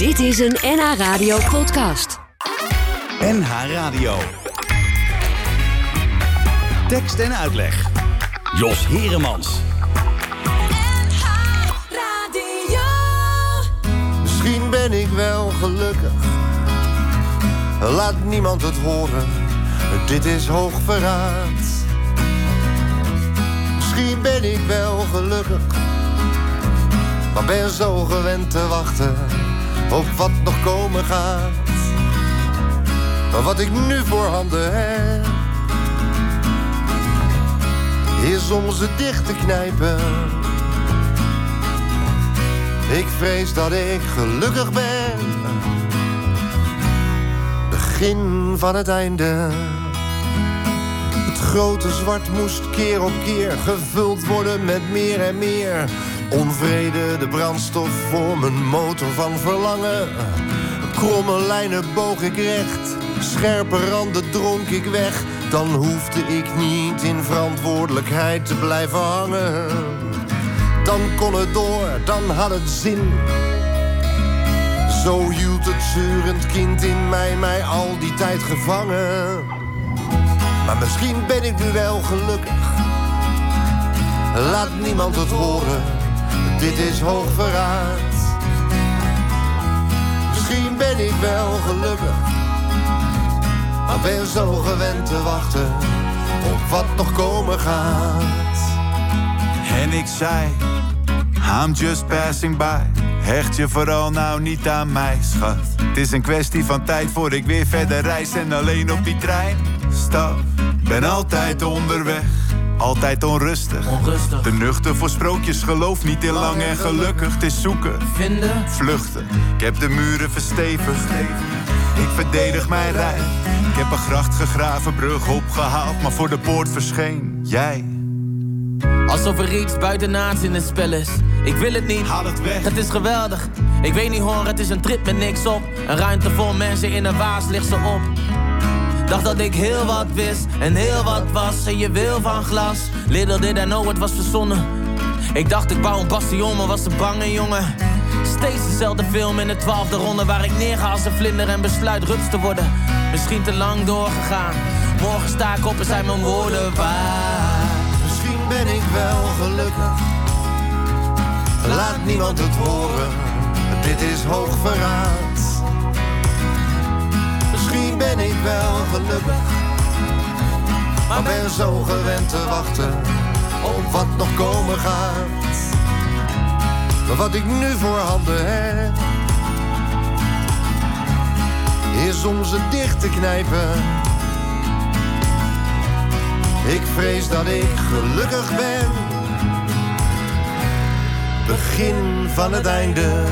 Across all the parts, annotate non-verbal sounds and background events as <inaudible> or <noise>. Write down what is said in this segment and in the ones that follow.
Dit is een NH Radio podcast. NH Radio. Tekst en uitleg. Jos Heremans. Misschien ben ik wel gelukkig. Laat niemand het horen. Dit is hoog verraad. Misschien ben ik wel gelukkig. Maar ben zo gewend te wachten op wat nog komen gaat. Wat ik nu voor handen heb, is om ze dicht te knijpen. Ik vrees dat ik gelukkig ben. Begin van het einde. Het grote zwart moest keer op keer gevuld worden met meer en meer. Onvrede, de brandstof voor mijn motor van verlangen. Kromme lijnen boog ik recht, scherpe randen dronk ik weg. Dan hoefde ik niet in verantwoordelijkheid te blijven hangen. Dan kon het door, dan had het zin. Zo hield het zeurend kind in mij mij al die tijd gevangen. Maar misschien ben ik nu wel gelukkig. Laat niemand het horen, dit is hoog verraad. Misschien ben ik wel gelukkig, maar ben zo gewend te wachten op wat nog komen gaat. En ik zei, I'm just passing by. Hecht je vooral nou niet aan mij, schat. Het is een kwestie van tijd voor ik weer verder reis en alleen op die trein stap. Ben altijd onderweg, altijd onrustig. Onrustig. Te nuchter voor sprookjes, geloof niet in lang en gelukkig. Het is zoeken, Vinden? vluchten. Ik heb de muren verstevigd. Ik verdedig mijn rij. Ik heb een gracht gegraven, brug opgehaald, maar voor de poort verscheen jij. Alsof er iets buitenaards in het spel is. Ik wil het niet. Haal het weg. Het is geweldig. Ik weet niet hoor, het is een trip met niks op. Een ruimte vol mensen in een waas ligt ze op. Dacht dat ik heel wat wist en heel wat was. En je wil van glas. Little did I know, het was verzonnen. Ik dacht ik bouw een bastion, maar was een bange jongen. Steeds dezelfde film in de twaalfde ronde waar ik neerga als een vlinder en besluit ruts te worden. Misschien te lang doorgegaan. Morgen sta ik op en zijn mijn woorden waar. Misschien ben ik wel gelukkig. Laat niemand het horen, dit is hoog verraad. Misschien ben ik wel gelukkig, maar ben zo gewend te wachten op wat nog komen gaat. Maar wat ik nu voor handen heb, is om ze dicht te knijpen. Ik vrees dat ik gelukkig ben. Begin van het einde.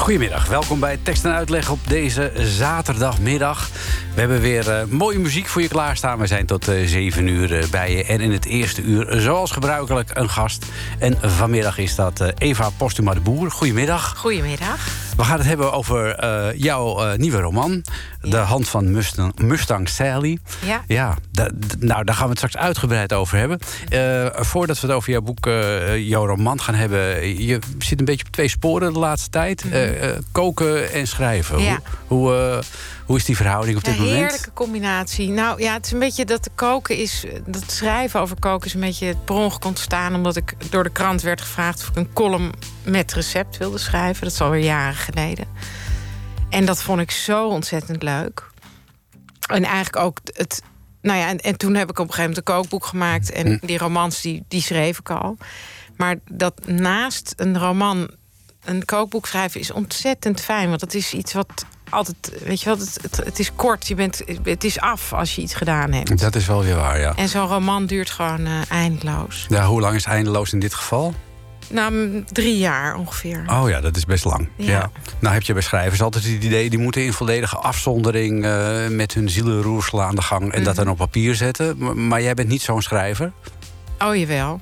Goedemiddag, welkom bij Tekst en Uitleg op deze zaterdagmiddag. We hebben weer eh, mooie muziek voor je klaarstaan. We zijn tot eh 7 uur eh, bij je. En in het eerste uur, zoals gebruikelijk, een gast. En vanmiddag is dat Eva Postuma de Boer. Goedemiddag. Goedemiddag. We gaan het hebben over eh, jouw eh, nieuwe roman. De hand van Mustang, Mustang Sally. Ja. Ja, nou, daar gaan we het straks uitgebreid over hebben. Eh, voordat we het over jouw boek, jouw roman gaan hebben... je zit een beetje op twee sporen de laatste tijd. Eh, koken en schrijven. Mhm. Ja. Hoe, hoe, hoe is die verhouding op Ja, dit moment? heerlijke combinatie. Nou ja, het is een beetje dat koken is. Dat schrijven over koken is een beetje per ongeluk ontstaan. Omdat ik door de krant werd gevraagd of ik een column met recept wilde schrijven. Dat is alweer jaren geleden. En dat vond ik zo ontzettend leuk. En eigenlijk ook het. Nou ja, en, en toen heb ik op een gegeven moment een kookboek gemaakt. En die romans, die, die schreef ik al. Maar dat naast een roman een kookboek schrijven is ontzettend fijn. Want dat is iets wat altijd, weet je wel, het, het, is kort. Je bent, het is af als je iets gedaan hebt. Dat is wel weer waar, ja. En zo'n roman duurt gewoon eh, eindeloos. ja. Hoe lang is eindeloos in dit geval? Nou, mm, drie jaar ongeveer. Oh ja, dat is best lang. Ja. Ja. Nou heb je bij schrijvers altijd het idee... die moeten in volledige afzondering eh, met hun zielenroersel aan de gang... en dat Mhm. dan op papier zetten. Maar, maar jij bent niet zo'n schrijver. Oh, jawel.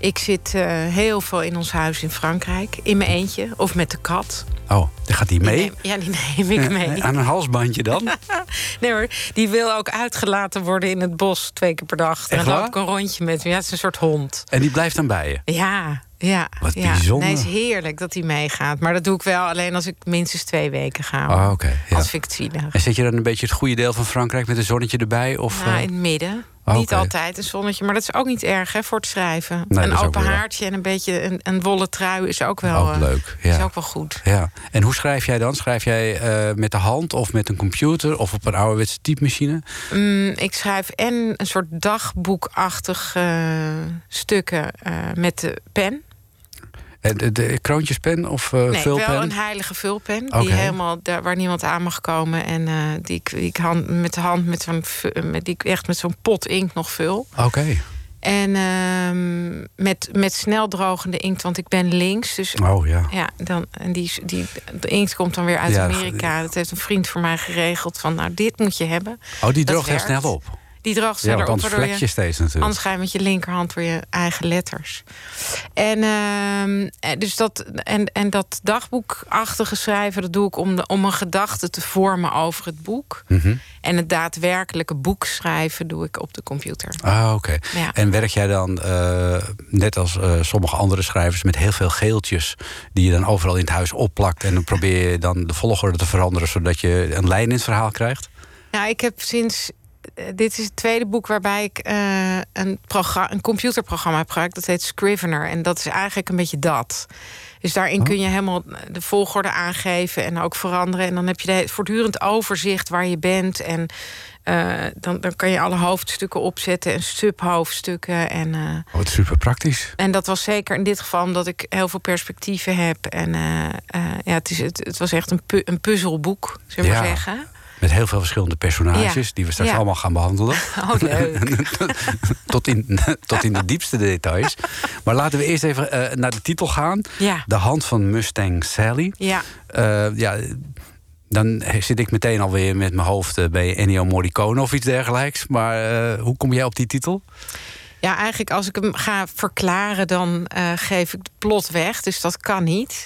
Ik zit eh, heel veel in ons huis in Frankrijk. In mijn eentje. Of met de kat. Oh, dan gaat Die mee? neem- ja, die <laughs> neem ik mee. Aan een halsbandje dan? <laughs> Nee hoor, die wil ook uitgelaten worden in het bos twee keer per dag. Dan Echt loop ik een rondje met hem. Ja, het is een soort hond. En die blijft dan bij je? Ja, ja. Wat ja. bijzonder. Nee, het is heerlijk dat hij meegaat. Maar dat doe ik wel alleen als ik minstens twee weken ga. Oh, ja. Vind ik het zielig. En zit je dan een beetje het goede deel van Frankrijk met een zonnetje erbij? Of, Nou, eh, in het midden. Oh, Niet altijd een zonnetje, maar dat is ook niet erg hè, voor het schrijven. Nee, een open haartje en een beetje een, een wollen trui is ook wel, Ook eh, leuk, ja. is ook wel goed. Ja. En hoe schrijf jij dan? Schrijf jij eh, met de hand of met een computer of op een ouderwetse typemachine? Mm, ik schrijf en een soort dagboekachtig stukken met de pen. En de, de kroontjespen of eh nee, vulpen? wel een heilige vulpen. Die helemaal daar, waar niemand aan mag komen. En eh, die ik, die ik hand, met de hand met zo'n met die ik echt met zo'n pot inkt nog vul. Oké. En ehm, met, met snel drogende inkt, want ik ben links. Dus Oh ja. ja, dan, en die, die, de inkt komt dan weer uit Ja, Amerika. Dat heeft een vriend voor mij geregeld. Van nou, dit moet je hebben. Oh, die droogt heel snel op. Die droogt Ja, sneller want op, anders waardoor je steeds natuurlijk. Anders ga je met je linkerhand door je eigen letters. En, ehm, eh, dus dat, en, en dat dagboekachtige schrijven, dat doe ik om, de, om een gedachte te vormen over het boek. Mhm. En het daadwerkelijke boek schrijven doe ik op de computer. Ah, oké. Ja. En werk jij dan, eh, net als eh, sommige andere schrijvers, met heel veel geeltjes... die je dan overal in het huis opplakt... en dan probeer je dan de volgorde te veranderen... zodat je een lijn in het verhaal krijgt? Nou, ik heb sinds. Eh, Dit is het tweede boek waarbij ik eh, een, een computerprogramma heb gebruikt. Dat heet Scrivener. En dat is eigenlijk een beetje dat. Dus daarin kun je helemaal de volgorde aangeven en ook veranderen. En dan heb je de, voortdurend overzicht waar je bent. En eh, dan, dan kan je alle hoofdstukken opzetten en subhoofdstukken. En, eh, Oh, wat super praktisch. en dat was zeker in dit geval omdat ik heel veel perspectieven heb. En ja, het, is, het, het was echt een, pu- een puzzelboek, zullen we Ja. maar zeggen. Met heel veel verschillende personages... Ja. die we straks Ja. allemaal gaan behandelen. <laughs> Oh, leuk. <laughs> tot, in, <laughs> tot in de diepste details. Maar laten we eerst even eh, naar de titel gaan. Ja. De hand van Mustang Sally. Ja. Eh, ja, dan zit ik meteen alweer met mijn hoofd eh, bij Ennio Morricone of iets dergelijks. Maar hoe kom jij op die titel? Ja, eigenlijk als ik hem ga verklaren, dan geef ik het plot weg. Dus dat kan niet.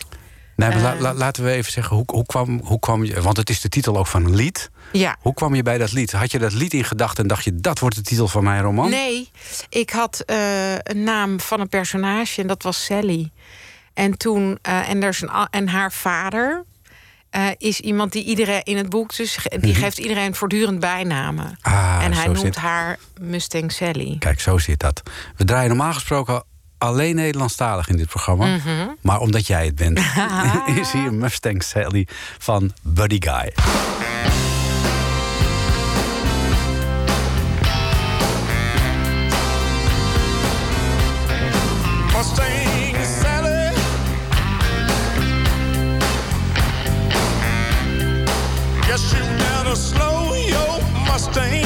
Nee, maar la- Eh. la- laten we even zeggen, hoe, hoe, kwam, hoe kwam je... Want het is de titel ook van een lied. Ja. Hoe kwam je bij dat lied? Had je dat lied in gedachten en dacht je... dat wordt de titel van mijn roman? Nee, ik had eh, een naam van een personage en dat was Sally. En toen, eh, en, er is een, en haar vader eh, is iemand die iedereen in het boek, dus die geeft iedereen voortdurend bijnamen. Mhm. Ah, en hij noemt zit- haar Mustang Sally. Kijk, zo zit dat. We draaien normaal gesproken alleen Nederlandstalig in dit programma. Mhm. Maar omdat jij het bent, <laughs> <laughs> is hier Mustang Sally van Buddy Guy. Mustang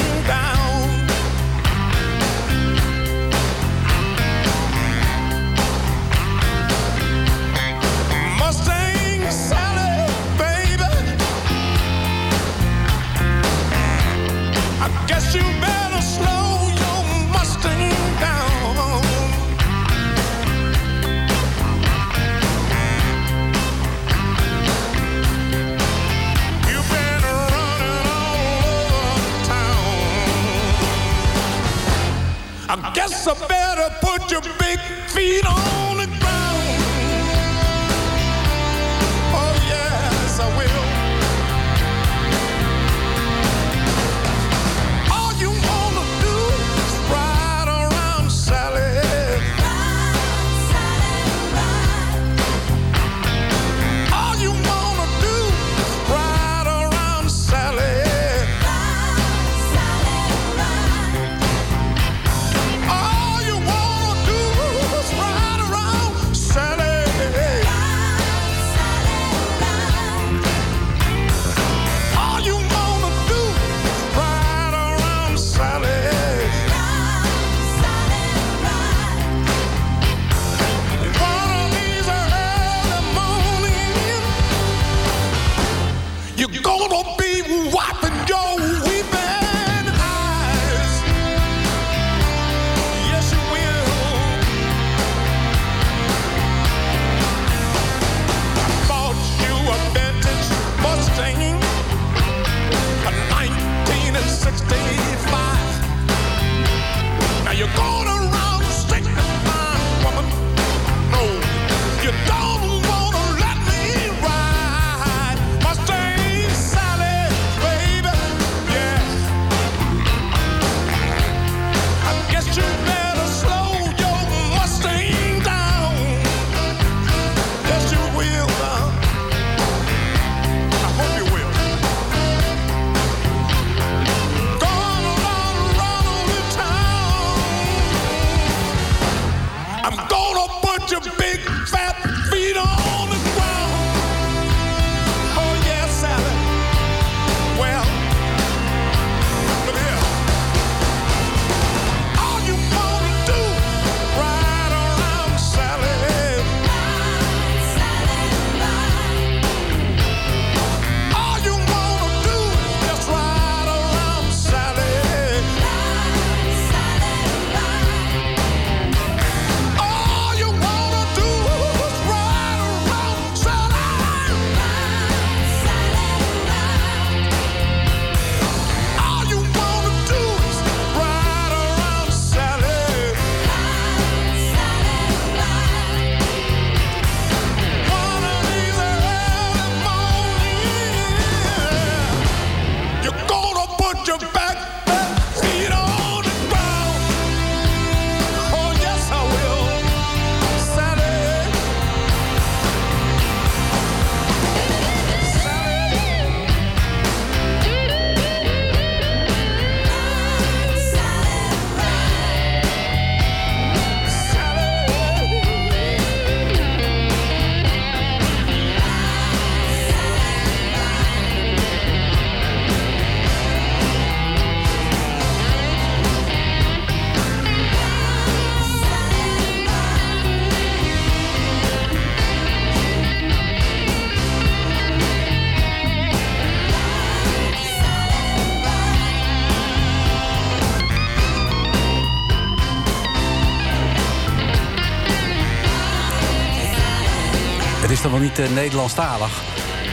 Niet uh, Nederlandstalig.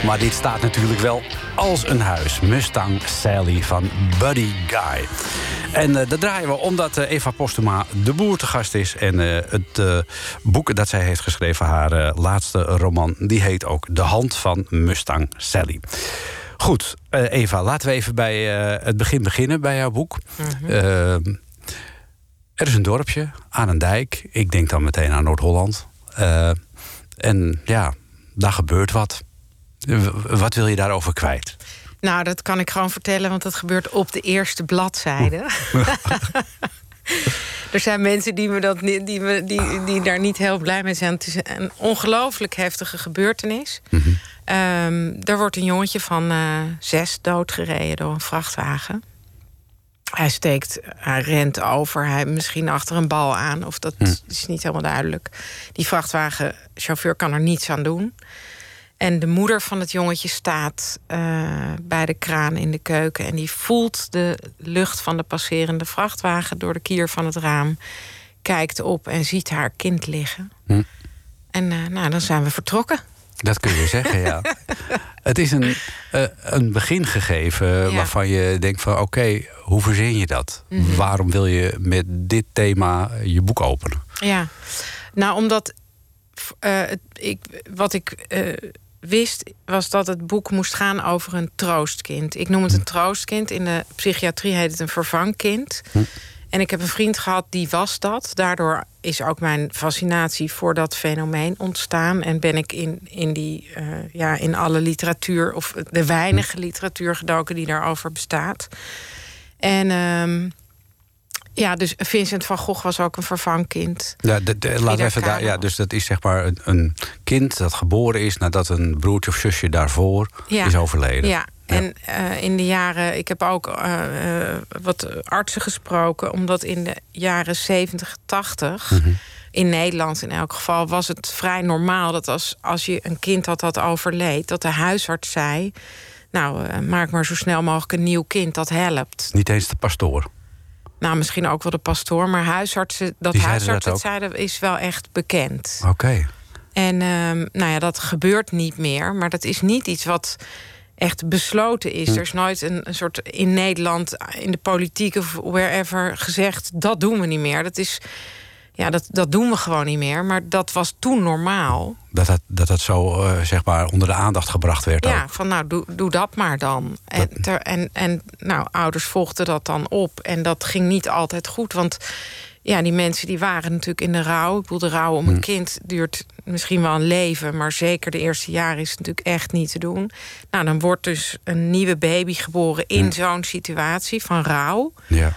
Maar dit staat natuurlijk wel als een huis. Mustang Sally van Buddy Guy. En uh, dat draaien we omdat uh, Eva Postuma de boer te gast is. En uh, het boek dat zij heeft geschreven, haar laatste roman... die heet ook De Hand van Mustang Sally. Goed, Eva, laten we even bij het begin beginnen bij jouw boek. Mm -hmm. er is een dorpje aan een dijk. Ik denk dan meteen aan Noord-Holland. en ja, daar gebeurt wat. Wat wil je daarover kwijt? Nou, dat kan ik gewoon vertellen, want dat gebeurt op de eerste bladzijde. <laughs> er zijn mensen die, me dat, die, die, die, die daar niet heel blij mee zijn. Het is een ongelooflijk heftige gebeurtenis. Mm er wordt een jongetje van uh, zes doodgereden door een vrachtwagen. Hij steekt, hij rent over, hij misschien achter een bal aan. Of dat hm. is niet helemaal duidelijk. Die vrachtwagenchauffeur kan er niets aan doen. En de moeder van het jongetje staat uh, bij de kraan in de keuken. En die voelt de lucht van de passerende vrachtwagen door de kier van het raam. Kijkt op en ziet haar kind liggen. Hm. En uh, nou, dan zijn we vertrokken. Dat kun je zeggen, ja. <laughs> het is een, uh, een begin gegeven ja. waarvan je denkt van... oké, hoe verzin je dat? Mm -hmm. Waarom wil je met dit thema je boek openen? Ja, nou omdat... ik, wat ik wist, was dat het boek moest gaan over een troostkind. Ik noem het een troostkind. In de psychiatrie heet het een vervangkind. Hm. En ik heb een vriend gehad die was dat. Daardoor is ook mijn fascinatie voor dat fenomeen ontstaan. En ben ik in, in, die, uh, ja, in alle literatuur, of de weinige literatuur gedoken die daarover bestaat. En um, ja, dus Vincent van Gogh was ook een vervangkind. Ja, de, de, laten we even daar. Ja, dus dat is zeg maar een, een, kind dat geboren is nadat een broertje of zusje daarvoor is overleden. Ja, en uh, in de jaren, ik heb ook uh, uh, wat artsen gesproken, omdat in de jaren 70, 80, mm -hmm. in Nederland in elk geval, was het vrij normaal dat als, als je een kind had dat overleed, dat de huisarts zei. Nou, maak maar zo snel mogelijk een nieuw kind, dat helpt. Niet eens de pastoor. Nou, misschien ook wel de pastoor, maar huisartsen, dat Die huisartsen dat zeiden is wel echt bekend. Oké. En um, nou ja, dat gebeurt niet meer, maar dat is niet iets wat echt besloten is. Hm. Er is nooit een, een, soort in Nederland, in de politiek of wherever gezegd: dat doen we niet meer. Dat is. Ja, dat, dat doen we gewoon niet meer. Maar dat was toen normaal. Dat dat, dat, dat zo uh, zeg maar onder de aandacht gebracht werd. Ja, ook. van nou, doe, doe dat maar dan. En, ter, en, en nou, ouders volgden dat dan op. En dat ging niet altijd goed. Want ja, die mensen die waren natuurlijk in de rouw. Ik bedoel, de rouw om een Hm. kind duurt misschien wel een leven... maar zeker de eerste jaren is het natuurlijk echt niet te doen. Nou, dan wordt dus een nieuwe baby geboren in Hm. zo'n situatie van rouw. Ja.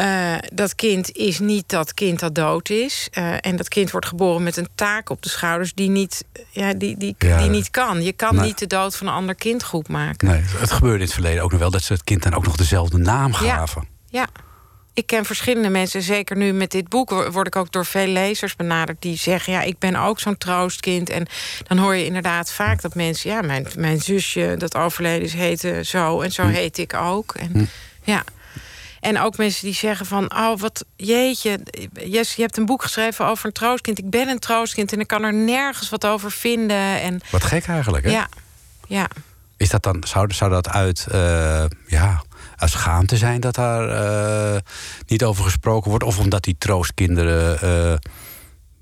Uh, dat kind is niet dat kind dat dood is. Uh, en dat kind wordt geboren met een taak op de schouders die niet, ja, die, die, Ja, die niet kan. Je kan niet de dood van een ander kind goed maken. Nee, het gebeurde in het verleden ook nog wel dat ze het kind dan ook nog dezelfde naam gaven. Ja. Ik ken verschillende mensen, zeker nu met dit boek wo- word ik ook door veel lezers benaderd die zeggen: Ja, ik ben ook zo'n troostkind. En dan hoor je inderdaad vaak dat mensen, ja, mijn, mijn zusje dat overleden is, heette zo en zo Hm. heet ik ook. En Hm. ja. En ook mensen die zeggen van, oh wat jeetje, Jess, je hebt een boek geschreven over een troostkind. Ik ben een troostkind en ik kan er nergens wat over vinden. En Wat gek eigenlijk, hè? ja, ja. Is dat dan, zou, zou dat uit, eh, ja, schaamte zijn dat daar eh, niet over gesproken wordt? Of omdat die troostkinderen eh,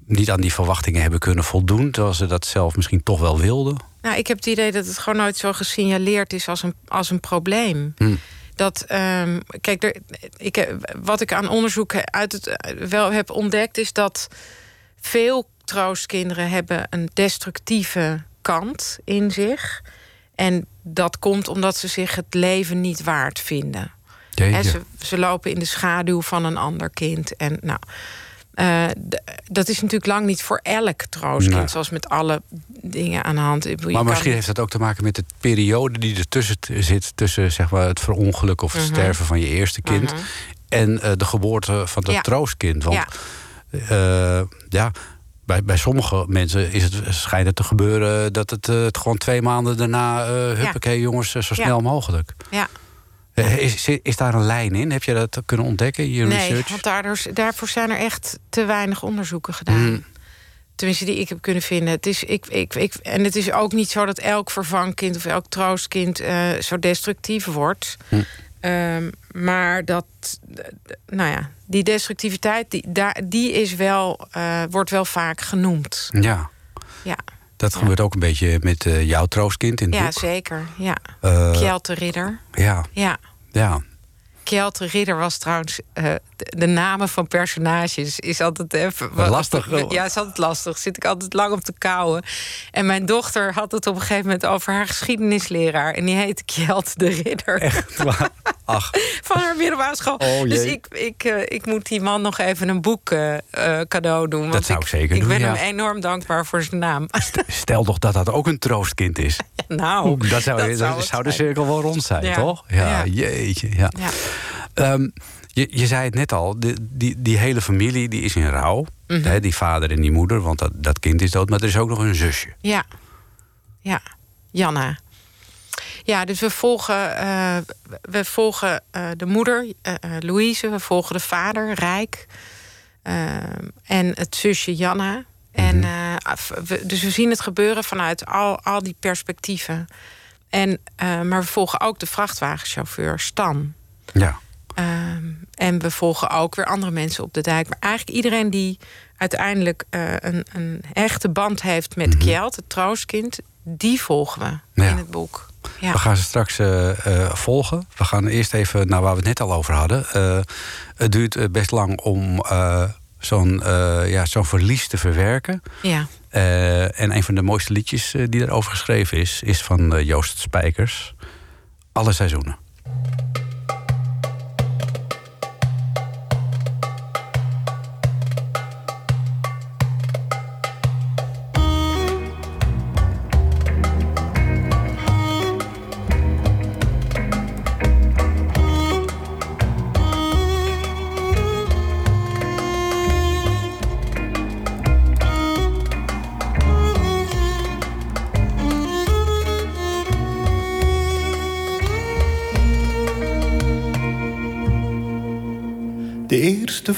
niet aan die verwachtingen hebben kunnen voldoen, terwijl ze dat zelf misschien toch wel wilden? Nou, ik heb het idee dat het gewoon nooit zo gesignaleerd is als een, als een probleem. Hm. Dat, ehm, kijk, er, ik, heb- wat ik aan onderzoek uit het, wel heb ontdekt, is dat veel troostkinderen hebben een destructieve kant in zich. En dat komt omdat ze zich het leven niet waard vinden. Hè, ze, ze lopen in de schaduw van een ander kind. En nou, eh, dat is natuurlijk lang niet voor elk troostkind, zoals met alle dingen aan de hand. Je Maar kan- misschien heeft dat ook te maken met de periode die ertussen zit... tussen zeg maar, het verongeluk of het Mhm. sterven van je eerste kind... Mhm. en eh, de geboorte van dat Ja. troostkind. Want Ja. eh, ja, bij, bij sommige mensen is het, schijnt het te gebeuren... dat het, eh, het gewoon twee maanden daarna... eh huppakee jongens, eh, zo Ja. snel mogelijk. Ja. Is, is daar een lijn in? Heb je dat kunnen ontdekken in je Nee, research? want daardoor, daarvoor zijn er echt te weinig onderzoeken gedaan. Mm. Tenminste, die ik heb kunnen vinden. Het is, ik, ik, ik, en het is ook niet zo dat elk vervangkind of elk troostkind zo destructief wordt. Hm. Ehm, maar dat, nou ja, die destructiviteit, die, daar, die is wel, eh, wordt wel vaak genoemd. Ja, Ja, dat gebeurt ook een beetje met eh, jouw troostkind in het ja boek. zeker. Ja. Eh, Kjelte Ridder. ja, Ja. ja. Kjelte Ridder was trouwens... de, namen van personages is altijd even... Lastig. Ja, is altijd lastig. Zit ik altijd lang op te kouwen. En mijn dochter had het op een gegeven moment over haar geschiedenisleraar. En die heette Kjelte de Ridder. Echt waar? Ach, <laughs> Van haar middelbare school. Oh, dus ik, ik, eh, ik moet die man nog even een boek eh, eh, cadeau doen. Want zou ik zeker Ik doen, ben ja. hem enorm dankbaar voor zijn naam. stel toch dat dat ook een troostkind is. <laughs> nou, dat zou, dat dat zou de cirkel wel rond zijn, toch? Ja, jeetje. Ja. Ja. Je, je zei het net al, die, die, die hele familie die is in rouw. Mhm. Hè, die vader en die moeder, want dat, dat kind is dood. Maar er is ook nog een zusje. Ja, ja. Janna. Ja, dus we volgen, eh, we volgen eh, de moeder, eh, Louise. We volgen de vader, Rijk. en het zusje Janna. En, we- dus we zien het gebeuren vanuit al, al die perspectieven. En, maar we volgen ook de vrachtwagenchauffeur Stan. Ja. Ehm, en we volgen ook weer andere mensen op de dijk. Maar eigenlijk iedereen die uiteindelijk eh, een, een echte band heeft met Kjeld, het troostkind, die volgen we Ja. in het boek. Ja. We gaan ze straks eh, eh, volgen. We gaan eerst even naar waar we het net al over hadden. Het duurt best lang om zo'n ja, zo'n verlies te verwerken. ja. En een van de mooiste liedjes die daarover geschreven is, is van Joost Spijkers. Alle seizoenen.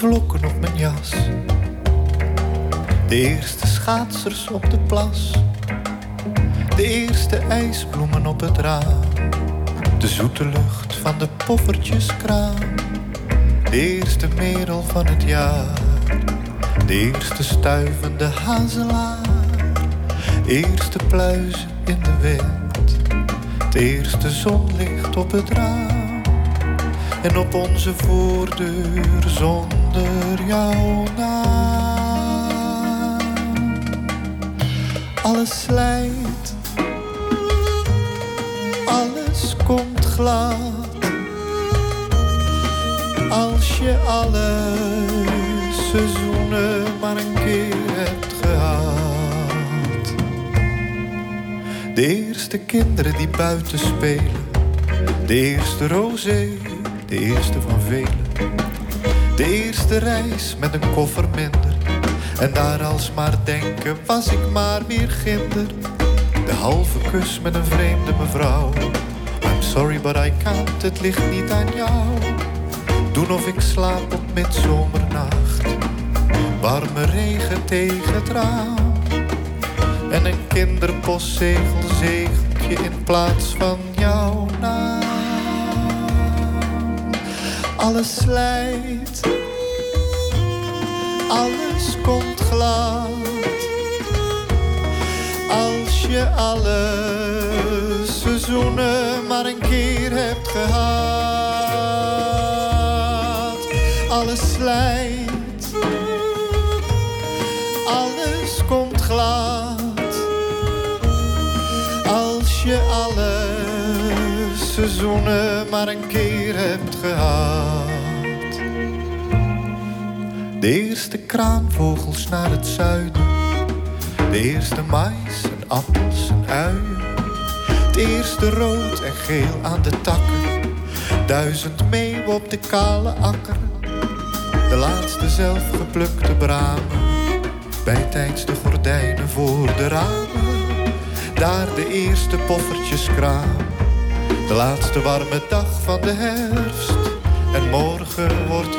Vlokken op mijn jas. De eerste schaatsers op de plas. De eerste ijsbloemen op het raam. De zoete lucht van de poffertjeskraam. De eerste merel van het jaar. De eerste stuivende hazelaar. Eerste pluizen in de wind. Het eerste zonlicht op het raam. En op onze voordeur zonder jouw naam. Alles slijt, alles komt glad. Als je alle seizoenen maar een keer hebt gehad. De eerste kinderen die buiten spelen. De eerste rosé, de eerste van velen. De eerste reis met een koffer minder. En daar alsmaar denken, was ik maar weer ginder. De halve kus met een vreemde mevrouw. I'm sorry but I can't, het ligt niet aan jou. Doen of ik slaap op midzomernacht. Warme regen tegen het raam. En een kinderpostzegel zegelt je in plaats van jouw naam. Alles slijt, alles komt glad. Als je alle seizoenen maar een keer hebt gehad. Alles slijt, alles komt glad. Als je alle seizoenen maar een keer hebt gehad. De eerste kraanvogels naar het zuiden. De eerste mais en appels en uien. Het eerste rood en geel aan de takken. Duizend meeuwen op de kale akker. De laatste zelfgeplukte bramen. Bijtijds de gordijnen voor de ramen. Daar de eerste poffertjeskraam. De laatste warme dag van de herfst. En morgen wordt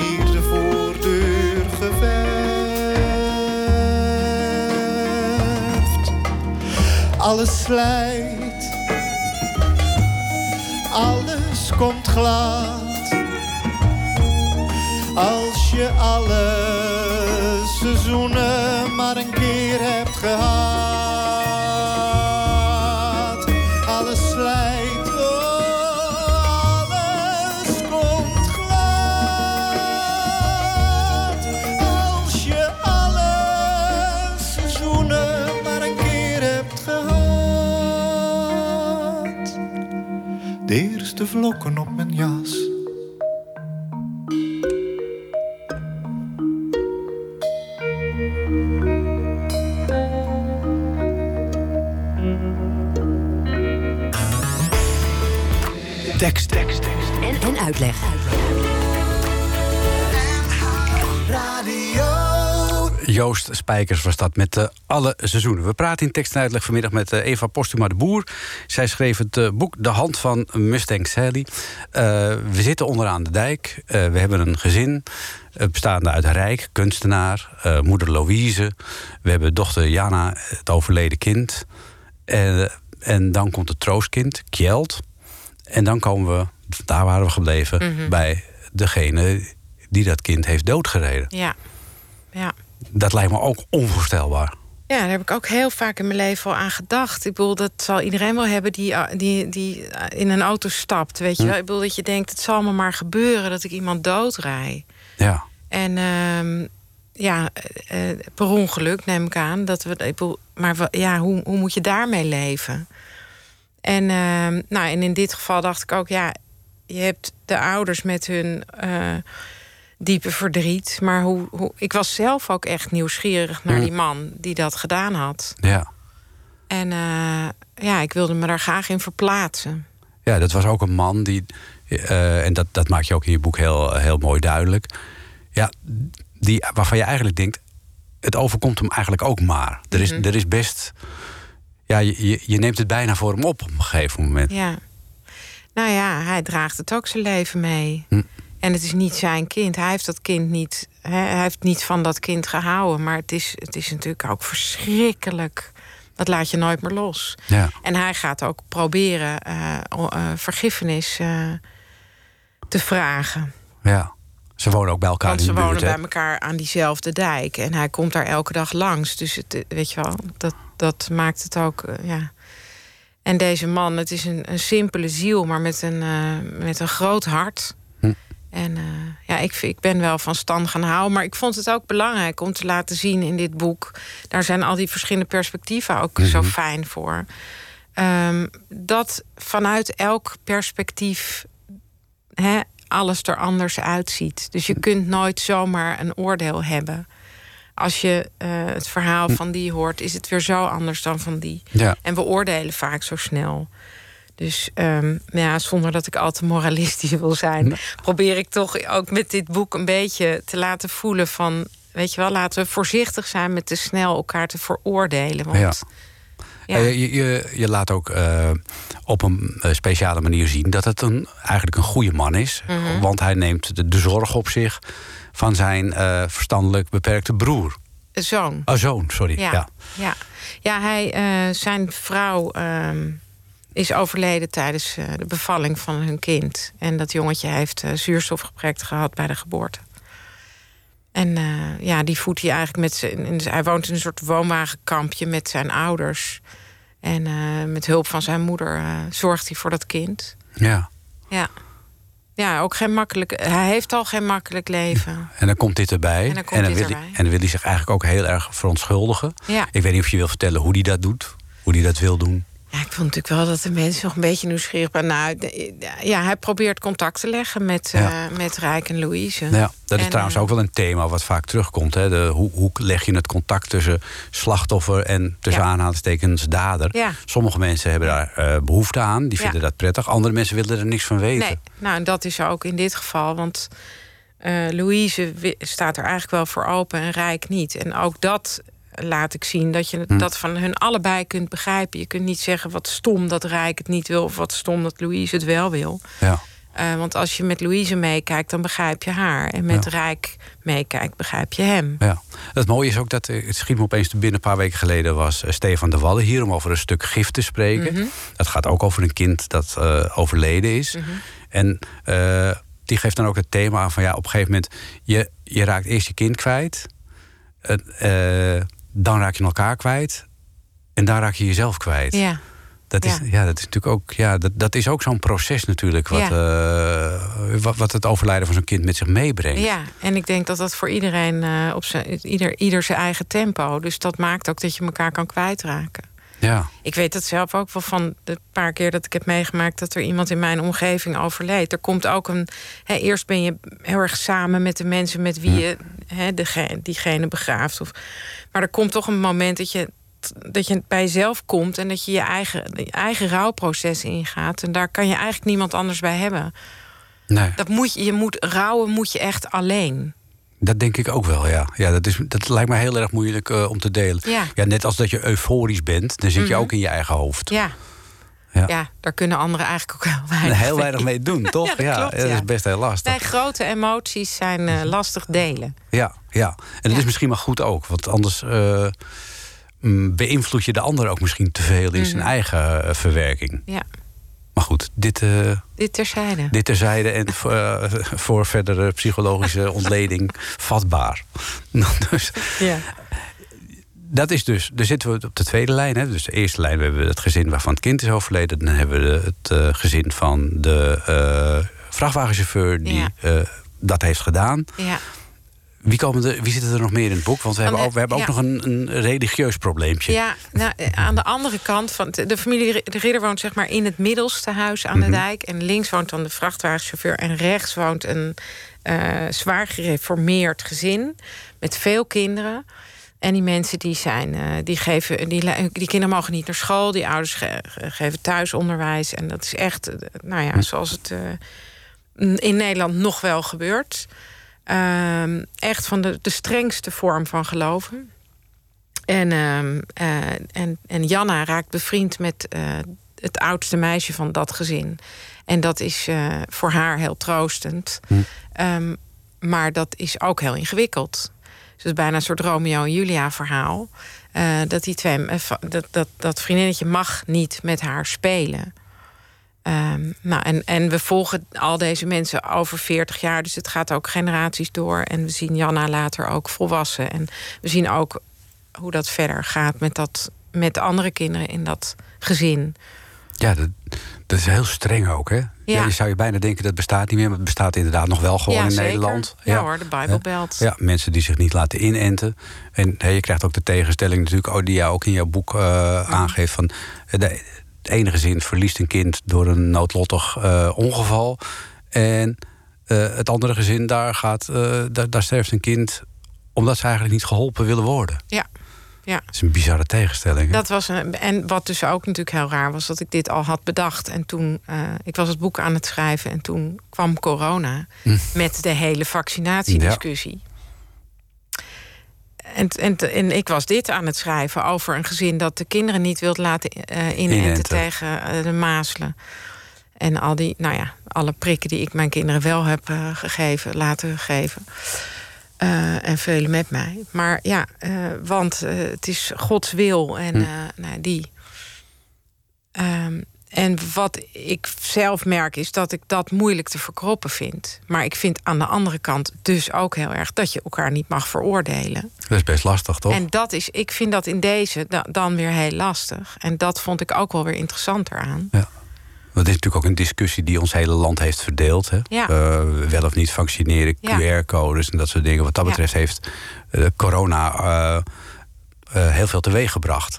alles slijt. Alles komt glad. Als je alle seizoenen maar een keer hebt gehad. Vlokken op mijn jas. Tekst, tekst, tekst. En, en uitleg. Joost Spijkers was dat met eh, alle seizoenen. We praten in tekst en uitleg vanmiddag met eh, Eva Postuma de Boer. Zij schreef het eh, boek De Hand van Mustang Sally. We zitten onderaan de dijk. We hebben een gezin bestaande uit Rijk, kunstenaar, moeder Louise. We hebben dochter Jana, het overleden kind. En, en dan komt het troostkind, Kjeld. En dan komen we, daar waren we gebleven, bij degene die dat kind heeft doodgereden. Ja. Ja. Dat lijkt me ook onvoorstelbaar. Ja, daar heb ik ook heel vaak in mijn leven al aan gedacht. Ik bedoel, dat zal iedereen wel hebben die, uh, die, die uh, in een auto stapt. Weet je wel? Ik bedoel, dat je denkt, het zal me maar gebeuren dat ik iemand doodrij. Ja, En ehm, ja, eh, eh, per ongeluk neem ik aan. Dat we, ik bedoel, maar ja, hoe, hoe moet je daarmee leven? En, ehm, nou, en in dit geval dacht ik ook, ja, je hebt de ouders met hun eh, diepe verdriet. Maar hoe, hoe, ik was zelf ook echt nieuwsgierig naar Mm. die man die dat gedaan had. ja. En eh, ja, ik wilde me daar graag in verplaatsen. ja dat was ook een man die... eh, en dat, dat maak je ook in je boek heel, heel mooi duidelijk. Ja, die, waarvan je eigenlijk denkt... het overkomt hem eigenlijk ook maar. Er is, Mhm. er is best... Ja, je, je, je neemt het bijna voor hem op op een gegeven moment. Ja. Nou ja, hij draagt het ook zijn leven mee. Hm. En het is niet zijn kind. Hij heeft dat kind niet. Hè, hij heeft niet van dat kind gehouden. Maar het is, het is natuurlijk ook verschrikkelijk. Dat laat je nooit meer los. Ja. En hij gaat ook proberen eh, eh, vergiffenis eh, te vragen. ja. Ze wonen ook bij elkaar Want in ze de buurt. wonen bij elkaar aan diezelfde dijk. En hij komt daar elke dag langs. Dus het, weet je wel, dat, dat maakt het ook. ja. En deze man, het is een, een simpele ziel, maar met een, met een groot hart. En eh, ja, ik, ik ben wel van stand gaan houden. Maar ik vond het ook belangrijk om te laten zien in dit boek. Daar zijn al die verschillende perspectieven ook zo Mhm. fijn voor. Ehm, dat vanuit elk perspectief hè, alles er anders uitziet. Dus je kunt nooit zomaar een oordeel hebben. Als je eh, het verhaal van die hoort, is het weer zo anders dan van die. Ja. En we oordelen vaak zo snel. Dus ehm, ja, zonder dat ik al te moralistisch wil zijn, probeer ik toch ook met dit boek een beetje te laten voelen van. Weet je wel, laten we voorzichtig zijn met te snel elkaar te veroordelen. Want Ja. ja. Eh, Je, je, je laat ook eh, op een eh, speciale manier zien dat het een, eigenlijk een goede man is. Mhm. Want hij neemt de, de zorg op zich van zijn verstandelijk beperkte broer. zoon. Oh, zoon, sorry. Ja. Ja, ja. ja hij, zijn vrouw ehm, is overleden tijdens eh, de bevalling van hun kind. En dat jongetje heeft eh, zuurstofgebrek gehad bij de geboorte. En eh, ja, die voedt hij eigenlijk met zijn. in- Hij woont in een soort woonwagenkampje met zijn ouders. En met hulp van zijn moeder zorgt hij voor dat kind. ja. Ja. Ja, ook geen makkelijk. Hij heeft al geen makkelijk leven. En dan komt dit erbij. En dan komt dit wil, hij, en dan wil hij zich eigenlijk ook heel erg verontschuldigen. Ja. Ik weet niet of je wil vertellen hoe hij dat doet. Hoe hij dat wil doen. Ja, ik vond natuurlijk wel dat de mensen nog een beetje nieuwsgierig waren. Nou, ja, hij probeert contact te leggen met, Ja. eh, met Rijk en Louise. Ja, dat is En, trouwens eh, ook wel een thema wat vaak terugkomt. Hè? De, hoe, hoe leg je het contact tussen slachtoffer en tussen Ja. aanhalingstekens dader? Ja. Sommige mensen hebben daar eh, behoefte aan, die vinden dat prettig. Andere mensen willen er niks van weten. Nee, nou, en dat is ook in dit geval. Want Louise staat er eigenlijk wel voor open en Rijk niet. En ook dat laat ik zien dat je Hm. dat van hun allebei kunt begrijpen. Je kunt niet zeggen wat stom dat Rijk het niet wil... of wat stom dat Louise het wel wil. Ja. Eh, want als je met Louise meekijkt, dan begrijp je haar. En met Ja. Rijk meekijkt, begrijp je hem. Ja. Het mooie is ook dat, eh, het schiet me opeens binnen... een paar weken geleden was eh, Stefan de Wallen hier... om over een stuk gif te spreken. Mhm. Dat gaat ook over een kind dat overleden is. En eh, die geeft dan ook het thema aan van... ja, op een gegeven moment, je, je raakt eerst je kind kwijt... en, dan raak je elkaar kwijt... en dan raak je jezelf kwijt. Ja. Dat is, Ja. ja. dat is natuurlijk ook, ja, dat, dat is ook zo'n proces natuurlijk... Wat, eh, wat, wat het overlijden van zo'n kind met zich meebrengt. Ja, en ik denk dat dat voor iedereen eh, op zijn, ieder, ieder zijn eigen tempo. Dus dat maakt ook dat je elkaar kan kwijtraken. Ja. Ik weet het zelf ook wel van de paar keer dat ik heb meegemaakt dat er iemand in mijn omgeving overleed. Er komt ook een. Hè, eerst ben je heel erg samen met de mensen met wie je hè, diegene begraaft. Of, maar er komt toch een moment dat je, dat je bij jezelf komt en dat je je eigen, je eigen rouwproces ingaat. En daar kan je eigenlijk niemand anders bij hebben. Nee. Dat moet je, je moet rouwen moet je echt alleen. Dat denk ik ook wel, ja. ja dat, is, dat lijkt me heel erg moeilijk eh, om te delen. Ja. net als dat je euforisch bent, dan zit je Mhm. ook in je eigen hoofd. Ja. Ja. Ja. daar kunnen anderen eigenlijk ook heel weinig, heel weinig mee doen, <laughs> toch? Ja, dat klopt, dat ja. is best heel lastig. Nee, grote emoties zijn eh, lastig delen. Ja, ja. En dat is misschien maar goed ook. Want anders eh, mm, beïnvloed je de ander ook misschien te veel in zijn Mhm. eigen verwerking. Ja, Maar goed, dit, eh, dit terzijde. dit terzijde en voor, eh, <laughs> voor verdere psychologische <laughs> ontleding vatbaar. <laughs> dus, Ja. dat is dus, daar zitten we op de tweede lijn. Hè. Dus de eerste lijn we hebben het gezin waarvan het kind is overleden. Dan hebben we het eh, gezin van de vrachtwagenchauffeur die Ja. dat heeft gedaan. Ja. Wie, komen er, wie zitten er nog meer in het boek? Want we hebben ook, we hebben ook ja. nog een, een religieus probleempje. Ja, nou, eh, aan de andere kant van de familie de Ridder woont zeg maar in het middelste huis aan Mhm. de dijk en links woont dan de vrachtwagenchauffeur en rechts woont een eh, zwaar gereformeerd gezin met veel kinderen. En die mensen die zijn, eh, die geven, die, kinderen mogen niet naar school, die ouders ge- ge- geven thuisonderwijs. En dat is echt, nou ja, zoals het in Nederland nog wel gebeurt. Ehm, echt van de, de strengste vorm van geloven. En, ehm, eh, en, en Janna raakt bevriend met eh, het oudste meisje van dat gezin. En dat is eh, voor haar heel troostend. Ehm, maar dat is ook heel ingewikkeld. Dus het is bijna een soort Romeo en Julia verhaal. Dat, die twee, dat, dat, dat vriendinnetje mag niet met haar spelen. Ehm, nou, en, en we volgen al deze mensen over 40 jaar. Dus het gaat ook generaties door. En we zien Janna later ook volwassen. En we zien ook hoe dat verder gaat met, dat, met de andere kinderen in dat gezin. Ja, dat, dat is heel streng ook, hè? Ja. je zou je bijna denken dat bestaat niet meer, maar het bestaat inderdaad nog wel gewoon Ja, in zeker. Nederland. Ja hoor, de Bijbelbelt. Ja, mensen die zich niet laten inenten. En je krijgt ook de tegenstelling natuurlijk, oh, die jij ook in jouw boek eh, aangeeft van eh, de, het ene gezin verliest een kind door een noodlottig eh, ongeval. En eh, het andere gezin, daar, gaat, eh, daar, daar sterft een kind omdat ze eigenlijk niet geholpen willen worden. Ja. Ja. Dat is een bizarre tegenstelling. hè? Dat was een, en wat dus ook natuurlijk heel raar was, dat ik dit al had bedacht. En toen, eh, ik was het boek aan het schrijven en toen kwam corona Hm. met de hele vaccinatiediscussie. En, en, en ik was dit aan het schrijven over een gezin dat de kinderen niet wilde laten eh inenten tegen eh, de mazelen. En al die, nou ja, alle prikken die ik mijn kinderen wel heb eh, gegeven, laten geven. En velen met mij. Maar ja, want het is Gods wil en Hm. nou, die. Ehm, en wat ik zelf merk is dat ik dat moeilijk te verkroppen vind. Maar ik vind aan de andere kant dus ook heel erg dat je elkaar niet mag veroordelen. Dat is best lastig, toch? En dat is, ik vind dat in deze da- dan weer heel lastig. En dat vond ik ook wel weer interessanter aan. Want dit is natuurlijk ook een discussie die ons hele land heeft verdeeld. Hè? Ja. Eh, wel of niet vaccineren, Ja. QR-codes en dat soort dingen. Wat dat Ja. betreft heeft eh, corona eh, heel veel teweeg gebracht.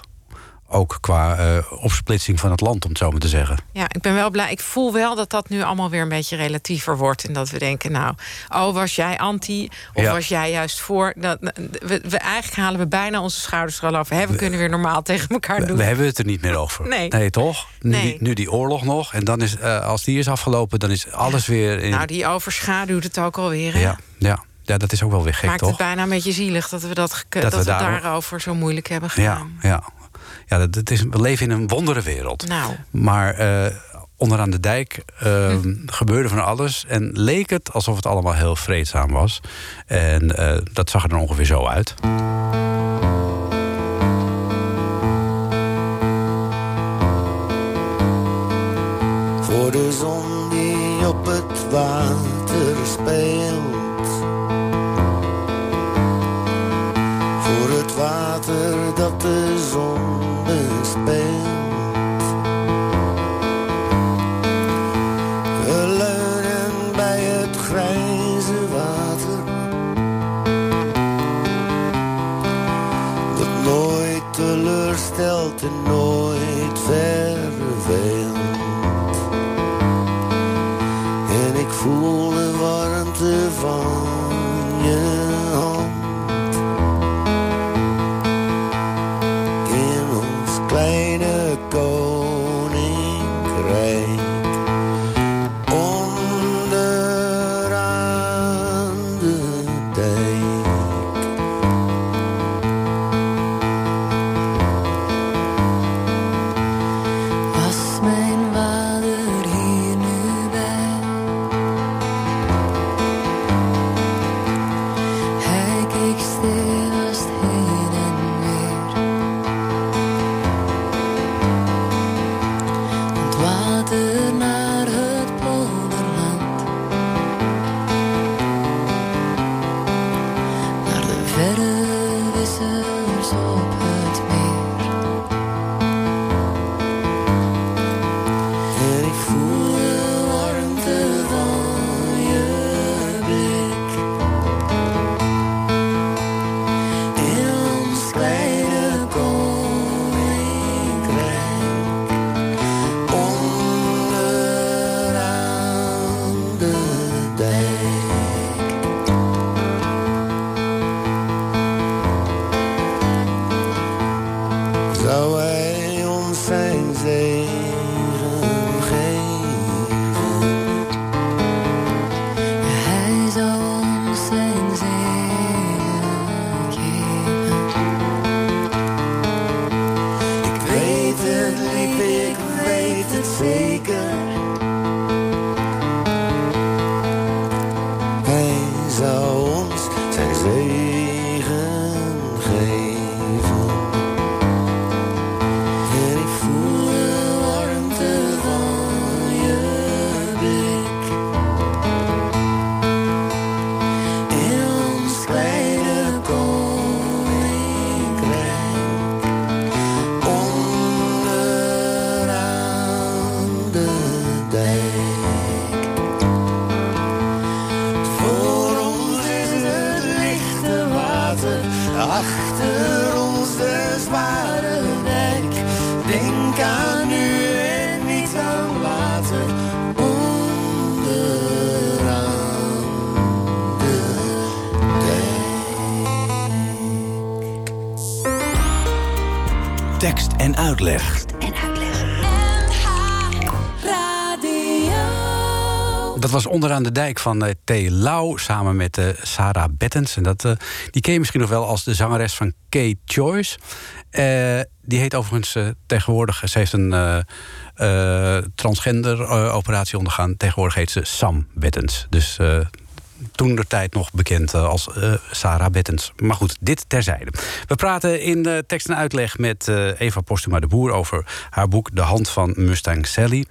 Ook qua eh, opsplitsing van het land, om het zo maar te zeggen. Ja, ik ben wel blij. Ik voel wel dat dat nu allemaal weer een beetje relatiever wordt. En dat we denken, nou, oh, was jij anti? Of Ja. was jij juist voor? Dat, we, we, eigenlijk halen we bijna onze schouders er al over. Hè, we kunnen weer normaal tegen elkaar We, doen. we hebben het er niet meer over. Nee. toch? Nu, Nee. Die, nu die oorlog nog. En dan is, eh, als die is afgelopen, dan is alles weer... In, Nou, die overschaduwt het ook alweer. Hè? ja, ja, ja, dat is ook wel weer gek, Maakt toch? het bijna een beetje zielig dat we, dat, Dat dat we we, daar- daarover zo moeilijk hebben gedaan. ja. ja dat, dat is, we leven in een wonderenwereld. Nou, Maar eh, onderaan de dijk eh, gebeurde van alles. En leek het alsof het allemaal heel vreedzaam was. En eh, dat zag er dan ongeveer zo uit. Voor de zon die op het water speelt. Voor het water dat de zon leunen bij het grijze water. Dat nooit teleurstelt en nooit Tekst en uitleg. Dat was onderaan de dijk van eh, T. Lau samen met eh, Sarah Bettens. En dat, eh, die ken je misschien nog wel als de zangeres van Kate Choice. Die heet overigens tegenwoordig... Ze heeft een transgender operatie ondergaan. Tegenwoordig heet ze Sam Bettens. Dus toen de tijd nog bekend eh, als eh, Sarah Bettens. Maar goed, dit terzijde. We praten in eh, tekst en uitleg met Eva Postuma de Boer... over haar boek De Hand van Mustang Sally.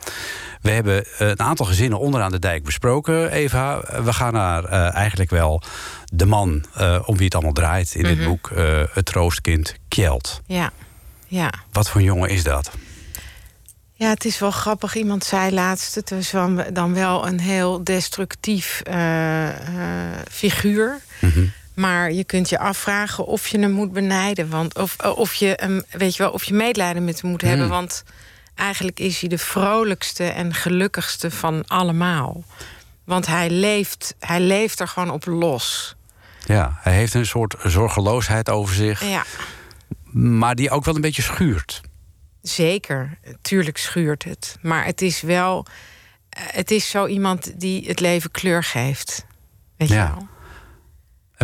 We hebben een aantal gezinnen onderaan de dijk besproken, Eva. We gaan naar eigenlijk wel de man om wie het allemaal draait in dit boek. eh, het troostkind Kjeld. Ja, ja. Wat voor jongen is dat? Ja, het is wel grappig. Iemand zei laatst, het was dan wel een heel destructief eh, eh, figuur. Maar je kunt je afvragen of je hem moet benijden. Want, of, eh, of, je hem, weet je wel, of je medelijden met hem moet hebben. Want eigenlijk is hij de vrolijkste en gelukkigste van allemaal. Want hij leeft, hij leeft er gewoon op los. Ja, hij heeft een soort zorgeloosheid over zich, Ja, maar die ook wel een beetje schuurt. Zeker. Tuurlijk schuurt het. Maar het is wel... eh, Het is zo iemand die het leven kleur geeft. Weet je Ja. wel?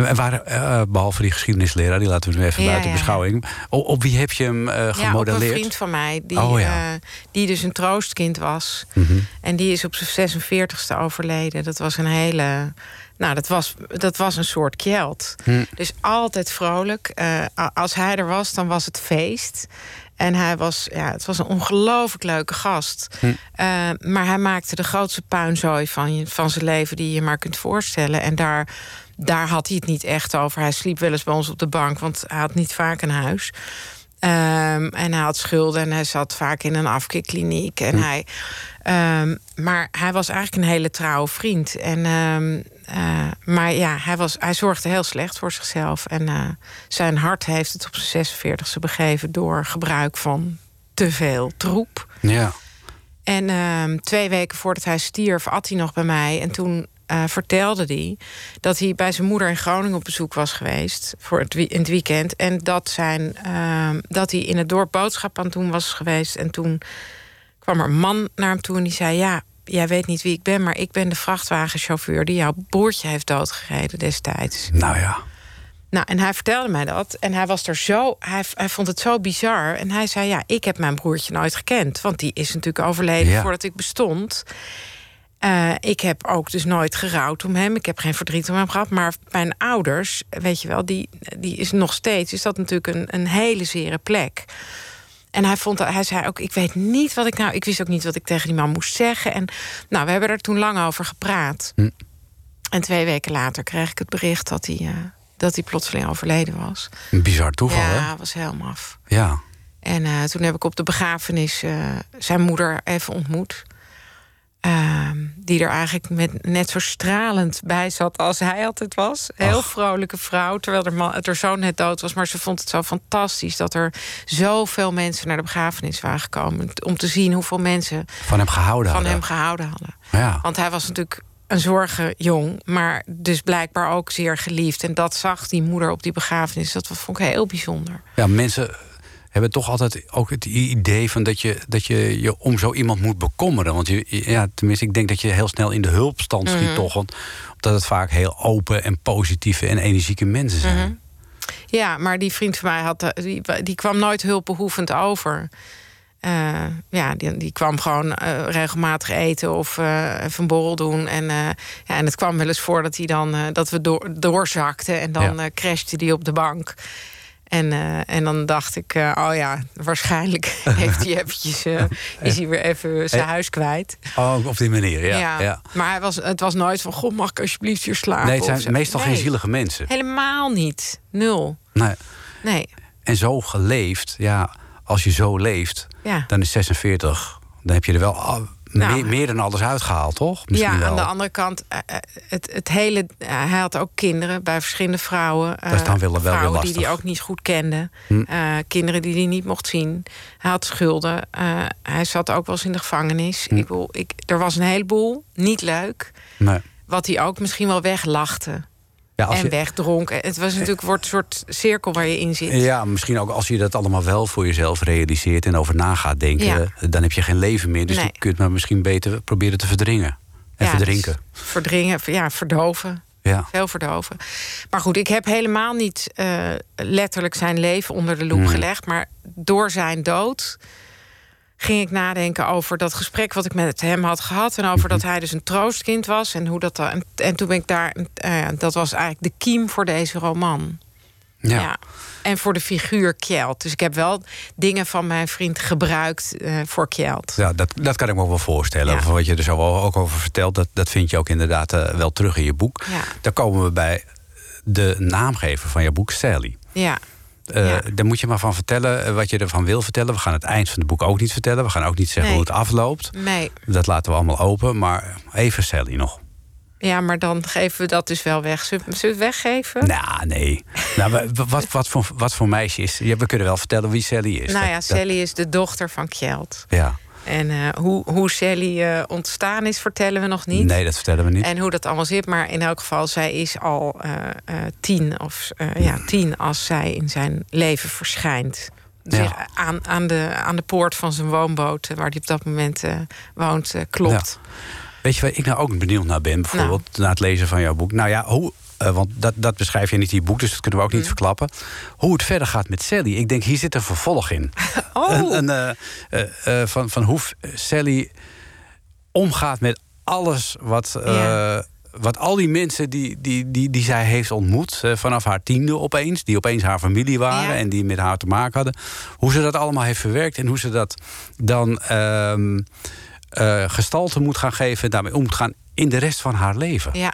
En waar, eh, behalve die geschiedenisleraar, die laten we nu even Ja, buiten ja. beschouwing. Op wie heb je hem eh Ja, op een gemodelleerd? vriend van mij, die, Oh, eh, die dus een troostkind was. Mhm. En die is op zijn 46ste overleden. Dat was een hele. Nou, dat was, dat was een soort kjeld. Hm. Dus altijd vrolijk. Eh, als hij er was, dan was het feest. En hij was, ja, het was een ongelooflijk leuke gast. Hm. Eh, maar hij maakte de grootste puinzooi van, je, van zijn leven die je maar kunt voorstellen. En daar, daar had hij het niet echt over. Hij sliep wel eens bij ons op de bank, want hij had niet vaak een huis. Ehm, en hij had schulden en hij zat vaak in een afkeerkliniek. En hij, ehm, maar hij was eigenlijk een hele trouwe vriend. En, ehm, eh, maar ja, hij, was, hij zorgde heel slecht voor zichzelf. En eh, zijn hart heeft het op zijn 46e begeven door gebruik van te veel troep. Ja. En ehm, twee weken voordat hij stierf, at hij nog bij mij. En toen eh, vertelde hij dat hij bij zijn moeder in Groningen op bezoek was geweest voor het, in het weekend. En dat, zijn, ehm, dat hij in het dorp boodschap aan het doen was geweest. En toen kwam er een man naar hem toe en die zei: Ja, jij weet niet wie ik ben, maar ik ben de vrachtwagenchauffeur die jouw broertje heeft doodgereden destijds. Nou ja. Nou, en hij vertelde mij dat. En hij was er zo. Hij, hij vond het zo bizar. En hij zei: Ja, ik heb mijn broertje nooit gekend. Want die is natuurlijk overleden Ja. voordat ik bestond. Eh, ik heb ook dus nooit gerouwd om hem. Ik heb geen verdriet om hem gehad. Maar mijn ouders, weet je wel, die, die is nog steeds. Is dat natuurlijk een, een hele zere plek. En hij, vond, hij zei ook, ik weet niet wat ik nou... Ik wist ook niet wat ik tegen die man moest zeggen. En nou, we hebben er toen lang over gepraat. Hm. En twee weken later kreeg ik het bericht dat hij, eh, dat hij plotseling overleden was. Een bizar toeval, ja, hè? was helemaal af. Ja. En eh, toen heb ik op de begrafenis eh, zijn moeder even ontmoet. Die er eigenlijk met, net zo stralend bij zat als hij altijd was. Heel Ach. vrolijke vrouw, terwijl haar, man, haar zoon net dood was. Maar ze vond het zo fantastisch dat er zoveel mensen naar de begrafenis waren gekomen. Om te zien hoeveel mensen Van hem gehouden van hadden. hem gehouden hadden. Ja. Want hij was natuurlijk een zorgenjong, maar dus blijkbaar ook zeer geliefd. En dat zag die moeder op die begrafenis. Dat vond ik heel bijzonder. Ja, mensen hebben toch altijd ook het idee van dat je dat je, je om zo iemand moet bekommeren. Want je, ja, tenminste, ik denk dat je heel snel in de hulpstand schiet, Mhm. toch? Want, omdat het vaak heel open en positieve en energieke mensen zijn. Mhm. Ja, maar die vriend van mij had, eh, die, die kwam nooit hulpbehoevend over. Eh, ja, die, die kwam gewoon eh, regelmatig eten of eh, even een borrel doen. En, ja, en het kwam wel eens voor dat, hij dan, dat we door, doorzakten. En dan Ja. crashte die op de bank. En, eh, en dan dacht ik, eh, oh ja, waarschijnlijk <laughs> heeft hij eventjes, eh, is hij weer even zijn huis kwijt. Oh, op die manier, ja. ja. Maar hij was, het was nooit van, god, mag ik alsjeblieft hier slapen? Nee, het zijn meestal geen zielige mensen. Helemaal niet. Nul. Nee. Nee. En zo geleefd, ja, als je zo leeft, Ja. dan is 46, dan heb je er wel Nou. meer, meer dan alles uitgehaald, toch? Misschien ja, wel. aan de andere kant, eh, eh, het, het hele, eh, hij had ook kinderen bij verschillende vrouwen. Dat is dan wel- wel weer vrouwen die hij ook niet goed kende. Hm. Kinderen die hij niet mocht zien. Hij had schulden. Hij zat ook wel eens in de gevangenis. Hm. Ik wil, ik, er was een heleboel, niet leuk. Nee. Wat hij ook misschien wel weglachte. Ja, als en je- wegdronk. Het was natuurlijk wordt een soort cirkel waar je in zit. Ja, misschien ook als je dat allemaal wel voor jezelf realiseert en over na gaat denken, Ja. dan heb je geen leven meer. Dus Nee. je kunt maar misschien beter proberen te verdringen. En Ja, verdrinken. dus verdringen, ja, verdoven. Ja. Veel verdoven. Maar goed, ik heb helemaal niet eh, letterlijk zijn leven onder de loep Hmm. gelegd. Maar door zijn dood ging ik nadenken over dat gesprek wat ik met hem had gehad. En over dat hij dus een troostkind was. En, hoe dat, en, en toen ben ik daar. eh, dat was eigenlijk de kiem voor deze roman. Ja. En voor de figuur Kjeld. Dus ik heb wel dingen van mijn vriend gebruikt eh, voor Kjeld. Ja, dat, dat kan ik me ook wel voorstellen. Ja. Wat je er zo ook over vertelt, dat, dat vind je ook inderdaad eh, wel terug in je boek. Ja. Dan komen we bij de naamgever van je boek, Sally. Ja. Eh, Ja. Daar moet je maar van vertellen eh, wat je ervan wil vertellen. We gaan het eind van het boek ook niet vertellen. We gaan ook niet zeggen Nee. hoe het afloopt. Nee. Dat laten we allemaal open. Maar even Sally nog. Ja, maar dan geven we dat dus wel weg. Zullen we het weggeven? Nou, nee. Nou, wa- wa- wat, wat, voor, wat voor meisje is... Ja, we kunnen wel vertellen wie Sally is. nou ja, dat- Sally is de dochter van Kjeld. ja. En eh, hoe, hoe Sally eh, ontstaan is, vertellen we nog niet. Nee, dat vertellen we niet. En hoe dat allemaal zit. Maar in elk geval, zij is al eh, tien, of, eh, ja, tien als zij in zijn leven verschijnt. Zich aan, aan, de, aan de poort van zijn woonboot, waar hij op dat moment woont, klopt. Weet je waar ik nou ook benieuwd naar ben? Bijvoorbeeld Nou. na het lezen van jouw boek. Nou ja, hoe, eh, want dat, dat beschrijf je niet in je boek, dus dat kunnen we ook niet Mm. verklappen. Hoe het verder gaat met Sally. Ik denk, hier zit een vervolg in. <laughs> Oh. Een, een, eh, eh, van, van hoe Sally omgaat met alles wat. Ja. Wat al die mensen die, die, die, die zij heeft ontmoet, vanaf haar tiende opeens, die opeens haar familie waren Ja. en die met haar te maken hadden, hoe ze dat allemaal heeft verwerkt en hoe ze dat dan ehm, eh, gestalte moet gaan geven en daarmee om moet gaan in de rest van haar leven. Ja.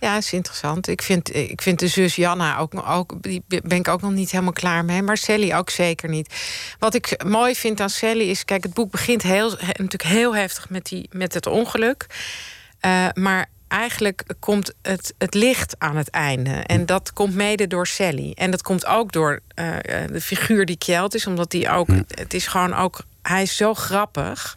Ja, is interessant. Ik vind, ik vind de zus Janna ook, ook. Die ben ik ook nog niet helemaal klaar mee. Maar Sally ook zeker niet. Wat ik mooi vind aan Sally is. Kijk, het boek begint heel, he- natuurlijk heel heftig met, die, met het ongeluk. Eh, maar eigenlijk komt het, het licht aan het einde. En dat komt mede door Sally. En dat komt ook door eh, eh, de figuur die Kjeld is. Omdat die ook. Het is gewoon ook. Hij is zo grappig.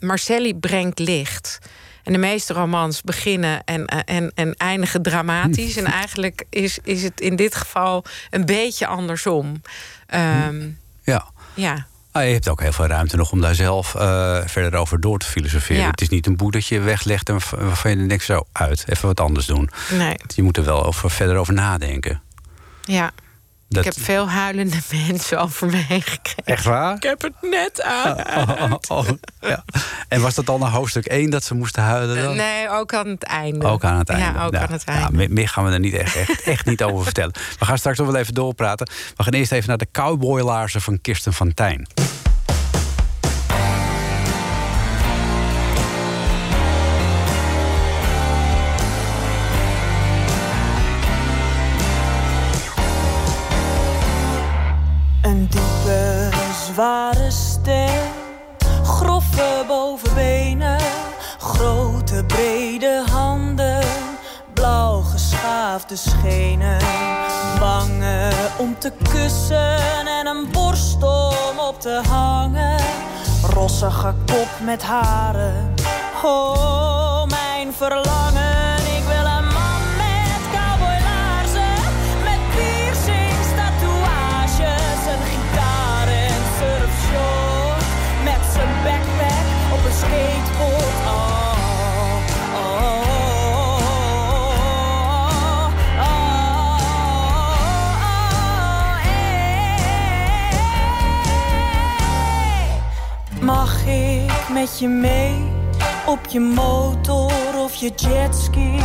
Maar Sally brengt licht. En de meeste romans beginnen en, eh, en, en eindigen dramatisch. en eigenlijk is, is het in dit geval een beetje andersom. Ehm, Ja. ja. Ah, je hebt ook heel veel ruimte nog om daar zelf eh, verder over door te filosoferen. Ja. Het is niet een boek dat je weglegt en waarvan je denkt zo uit, even wat anders doen. Nee, Je moet er wel over, verder over nadenken. ja. Dat, Ik heb veel huilende <laughs> mensen over me heen gekregen. Echt waar? Ik heb het net aan. Oh, oh, oh, ja. En was dat al naar hoofdstuk 1 dat ze moesten huilen dan? Nee, ook aan het einde. Ook aan het einde. Ja, ook Nou, aan het nou, einde. meer, meer gaan we er niet echt, echt, echt niet over vertellen. We gaan straks nog wel even doorpraten. We gaan eerst even naar de cowboylaarzen van Kirsten van Tijn. Brede handen, blauw geschaafde schenen, wangen om te kussen en een borst om op te hangen, rossige kop met haren. Oh, mijn verlangen, met je mee op je motor of je jetski?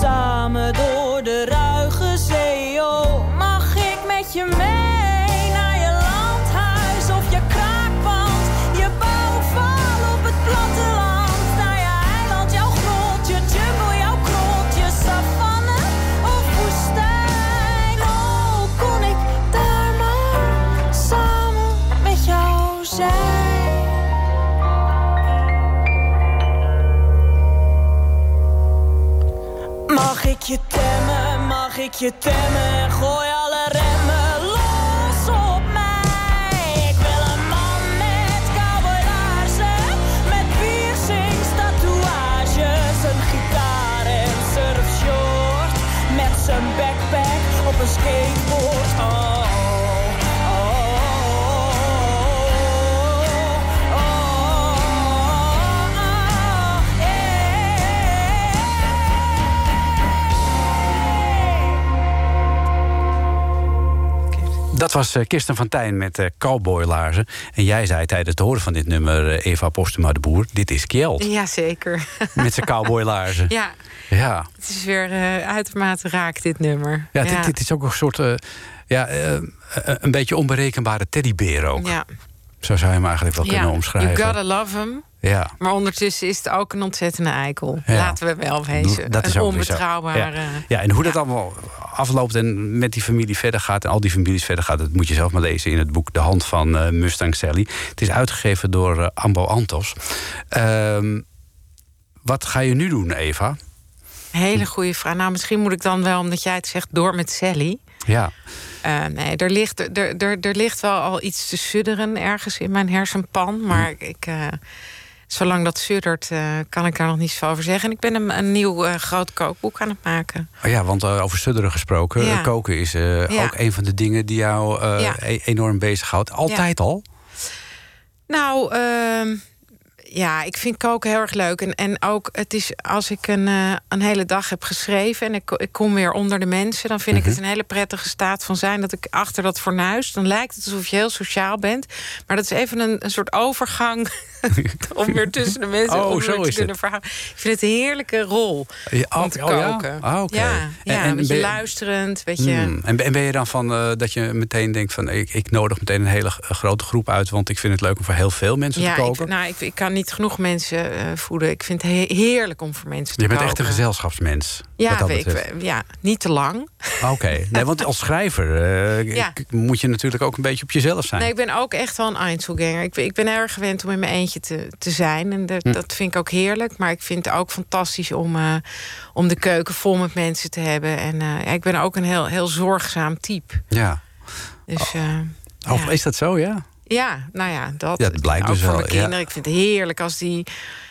Samen door de ruige zee, oh, mag ik met je mee mag ik je temmen? Gooi Dat was eh, Kirsten van Tijn met eh, cowboylaarzen. En jij zei tijdens het horen van dit nummer, eh, Eva Postuma de Boer... dit is Kjeld, Jazeker. met zijn cowboylaarzen. <laughs> Ja, Ja, het is weer uitermate raak, dit nummer. ja, Dit, dit is ook een soort... ja, een beetje onberekenbare teddybeer ook. Ja. Zo zou je hem eigenlijk wel kunnen You omschrijven. gotta love him. Ja. Maar ondertussen is het ook een ontzettende eikel. Ja. Laten we wel wezen. Dat is een onbetrouwbare... Ja. ja, en hoe dat allemaal afloopt en met die familie verder gaat... en al die families verder gaat, dat moet je zelf maar lezen in het boek... De Hand van eh, Mustang Sally. Het is uitgegeven door eh, Ambo Antos. Ehm, wat ga je nu doen, Eva? Hele goede vraag. Nou, misschien moet ik dan wel, omdat jij het zegt, door met Sally. Ja, Eh, nee, er ligt, er, er, er ligt wel al iets te sudderen ergens in mijn hersenpan. Maar ik, eh, zolang dat suddert, eh, kan ik daar nog niets over zeggen. En ik ben een, een nieuw eh, groot kookboek aan het maken. oh ja want eh, over sudderen gesproken. Ja. koken is Ja. ook een van de dingen die jou Ja. e- enorm bezighoudt. Altijd al? Nou, ehm, Ja, ik vind koken heel erg leuk. En, en ook, het is als ik een, eh, een hele dag heb geschreven en ik, ik kom weer onder de mensen, dan vind ik het een hele prettige staat van zijn dat ik achter dat fornuis, dan lijkt het alsof je heel sociaal bent. Maar dat is even een, een soort overgang <laughs> om weer tussen de mensen Oh, zo te is kunnen verhouden. Ik vind het een heerlijke rol Ja, om oh, te oh, ja? koken. Ah. Ja, En- ja en een beetje je- luisterend, weet je. Hmm. En, ben- en ben je dan van eh, dat je meteen denkt van ik, ik nodig meteen een hele grote groep uit, want ik vind het leuk om voor heel veel mensen te koken? ik, nou, ik, ik kan niet genoeg mensen eh, voeden. Ik vind het he- heerlijk om voor mensen te je bent koken. echt een gezelschapsmens. Ja, dat ik, ja, niet te lang. Oké, nee, <laughs> want als schrijver eh, Ja. moet je natuurlijk ook een beetje op jezelf zijn. Nee, ik ben ook echt wel een Einzelganger. Ik, ben- ik ben erg gewend om in mijn eentje te, te zijn. En dat, Hm. dat vind ik ook heerlijk. Maar ik vind het ook fantastisch om, eh, om de keuken vol met mensen te hebben. En ja, ik ben ook een heel, heel zorgzaam type. Ja. Dus eh, Of ja. is dat zo, ja? Ja, nou ja, dat. Ja, blijkt ook dus voor wel, mijn ja. kinderen. Ik vind het heerlijk als die...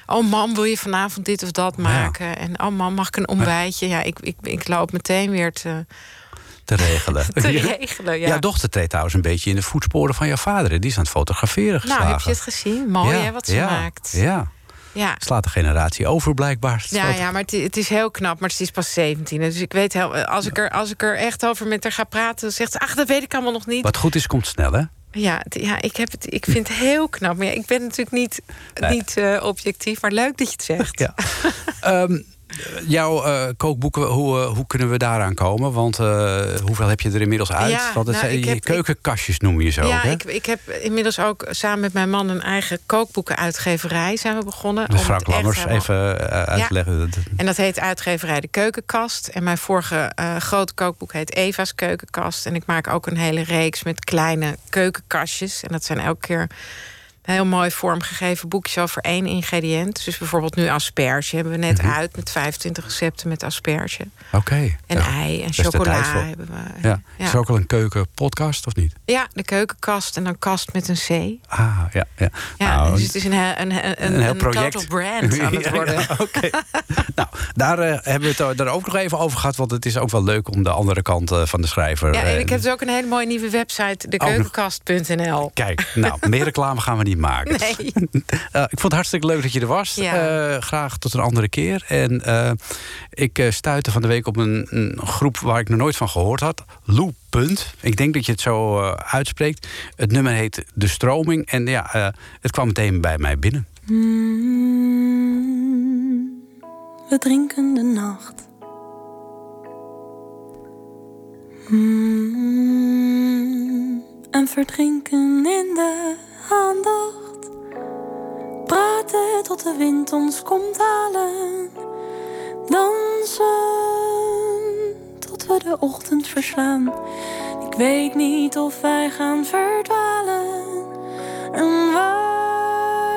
Oh mam, wil je vanavond dit of dat maken? En oh mam, mag ik een ontbijtje? Ja, ik, ik, ik loop meteen weer te, Te regelen. <laughs> te regelen. Ja. Jouw dochter treedt trouwens een beetje in de voetsporen van jouw vader. Die is aan het fotograferen geslagen. nou, heb je het gezien? Mooi hè, wat ze maakt. Ja, Ja. slaat de generatie over blijkbaar. Ja, ja, maar het, het is heel knap, maar ze is pas 17. Dus ik weet heel, als ik er, als ik er echt over met haar ga praten, zegt ze: Ach, dat weet ik allemaal nog niet. Wat goed is, komt snel, hè? Ja, ja ik, heb het, ik vind het heel knap. Maar ja, ik ben natuurlijk niet, Nee. niet eh, objectief, maar leuk dat je het zegt. Ja. <laughs> Ehm, jouw eh, kookboeken, hoe, eh, hoe kunnen we daaraan komen? Want eh, hoeveel heb je er inmiddels uit? Ja, Want het nou, zijn heb- keukenkastjes noem je zo. ja, hè? ik, ik heb inmiddels ook samen met mijn man een eigen kookboekenuitgeverij zijn we begonnen. Dus Frank Lammers even eh, uitleggen. En dat heet uitgeverij De Keukenkast. En mijn vorige eh, grote kookboek heet Eva's Keukenkast. En ik maak ook een hele reeks met kleine keukenkastjes. En dat zijn elke keer heel mooi vormgegeven boekjes over één ingrediënt. Dus bijvoorbeeld nu asperge hebben we net Mhm. uit... met 25 recepten met asperge. Oké. En ja. ei en chocola hebben we. Ja. Ja. Is er ook al een keukenpodcast of niet? Ja, de keukenkast en dan kast met een C. Ah, ja. ja. Ja, Nou, dus het is een, een, een, een, een heel project. total brand aan <laughs> het worden. ja, <laughs> Oké. nou, daar eh, hebben we het daar ook nog even over gehad. Want het is ook wel leuk om de andere kant eh, van de schrijver... Ja, en eh, ik heb dus ook een hele mooie nieuwe website, dekeukenkast.nl. Kijk, nou, meer reclame gaan we niet maken. Nee. <laughs> Eh, ik vond het hartstikke leuk dat je er was. Ja. Eh, graag tot een andere keer. En eh, ik eh, stuitte van de week op een, een groep waar ik nog nooit van gehoord had. Lou Punt. Ik denk dat je het zo uitspreekt. Het nummer heet De Stroming. En ja, eh, het kwam meteen bij mij binnen. Mm, we drinken de nacht. Mm, en verdrinken in de aandacht. Praten tot de wind ons komt halen. Dansen tot we de ochtend verslaan. Ik weet niet of wij gaan verdwalen. En waar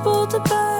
spoelt erbij. We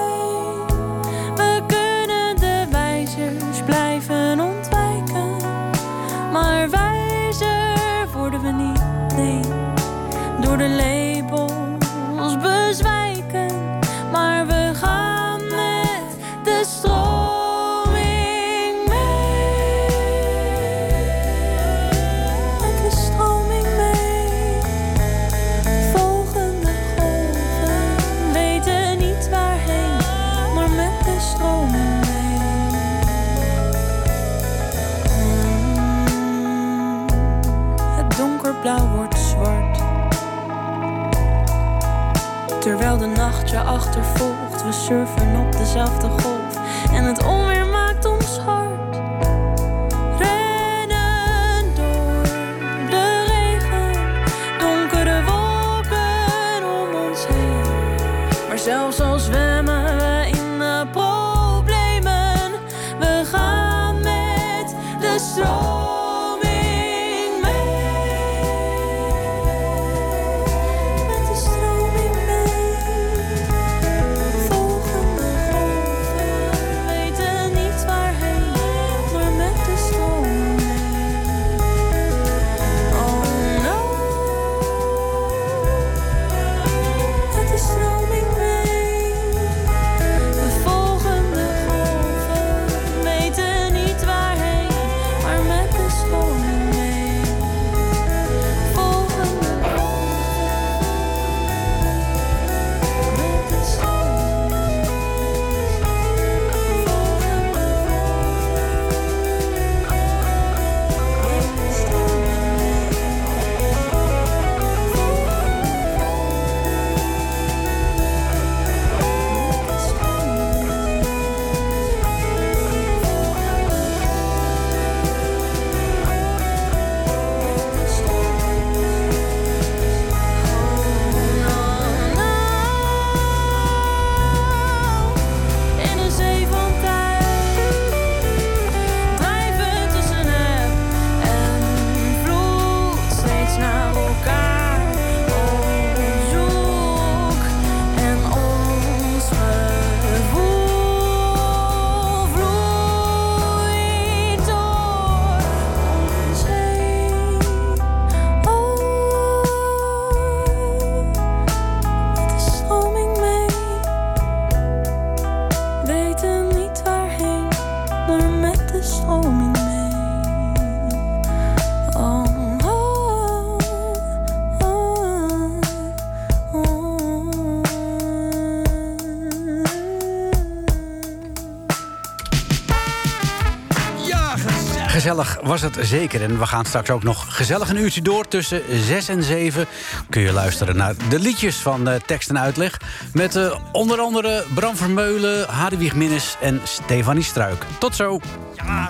was het zeker. En we gaan straks ook nog gezellig een uurtje door. Tussen 6 en 7 kun je luisteren naar de liedjes van uh, tekst en uitleg. Met uh, onder andere Bram Vermeulen, Hadewig Minnes en Stefanie Struik. Tot zo. Ja,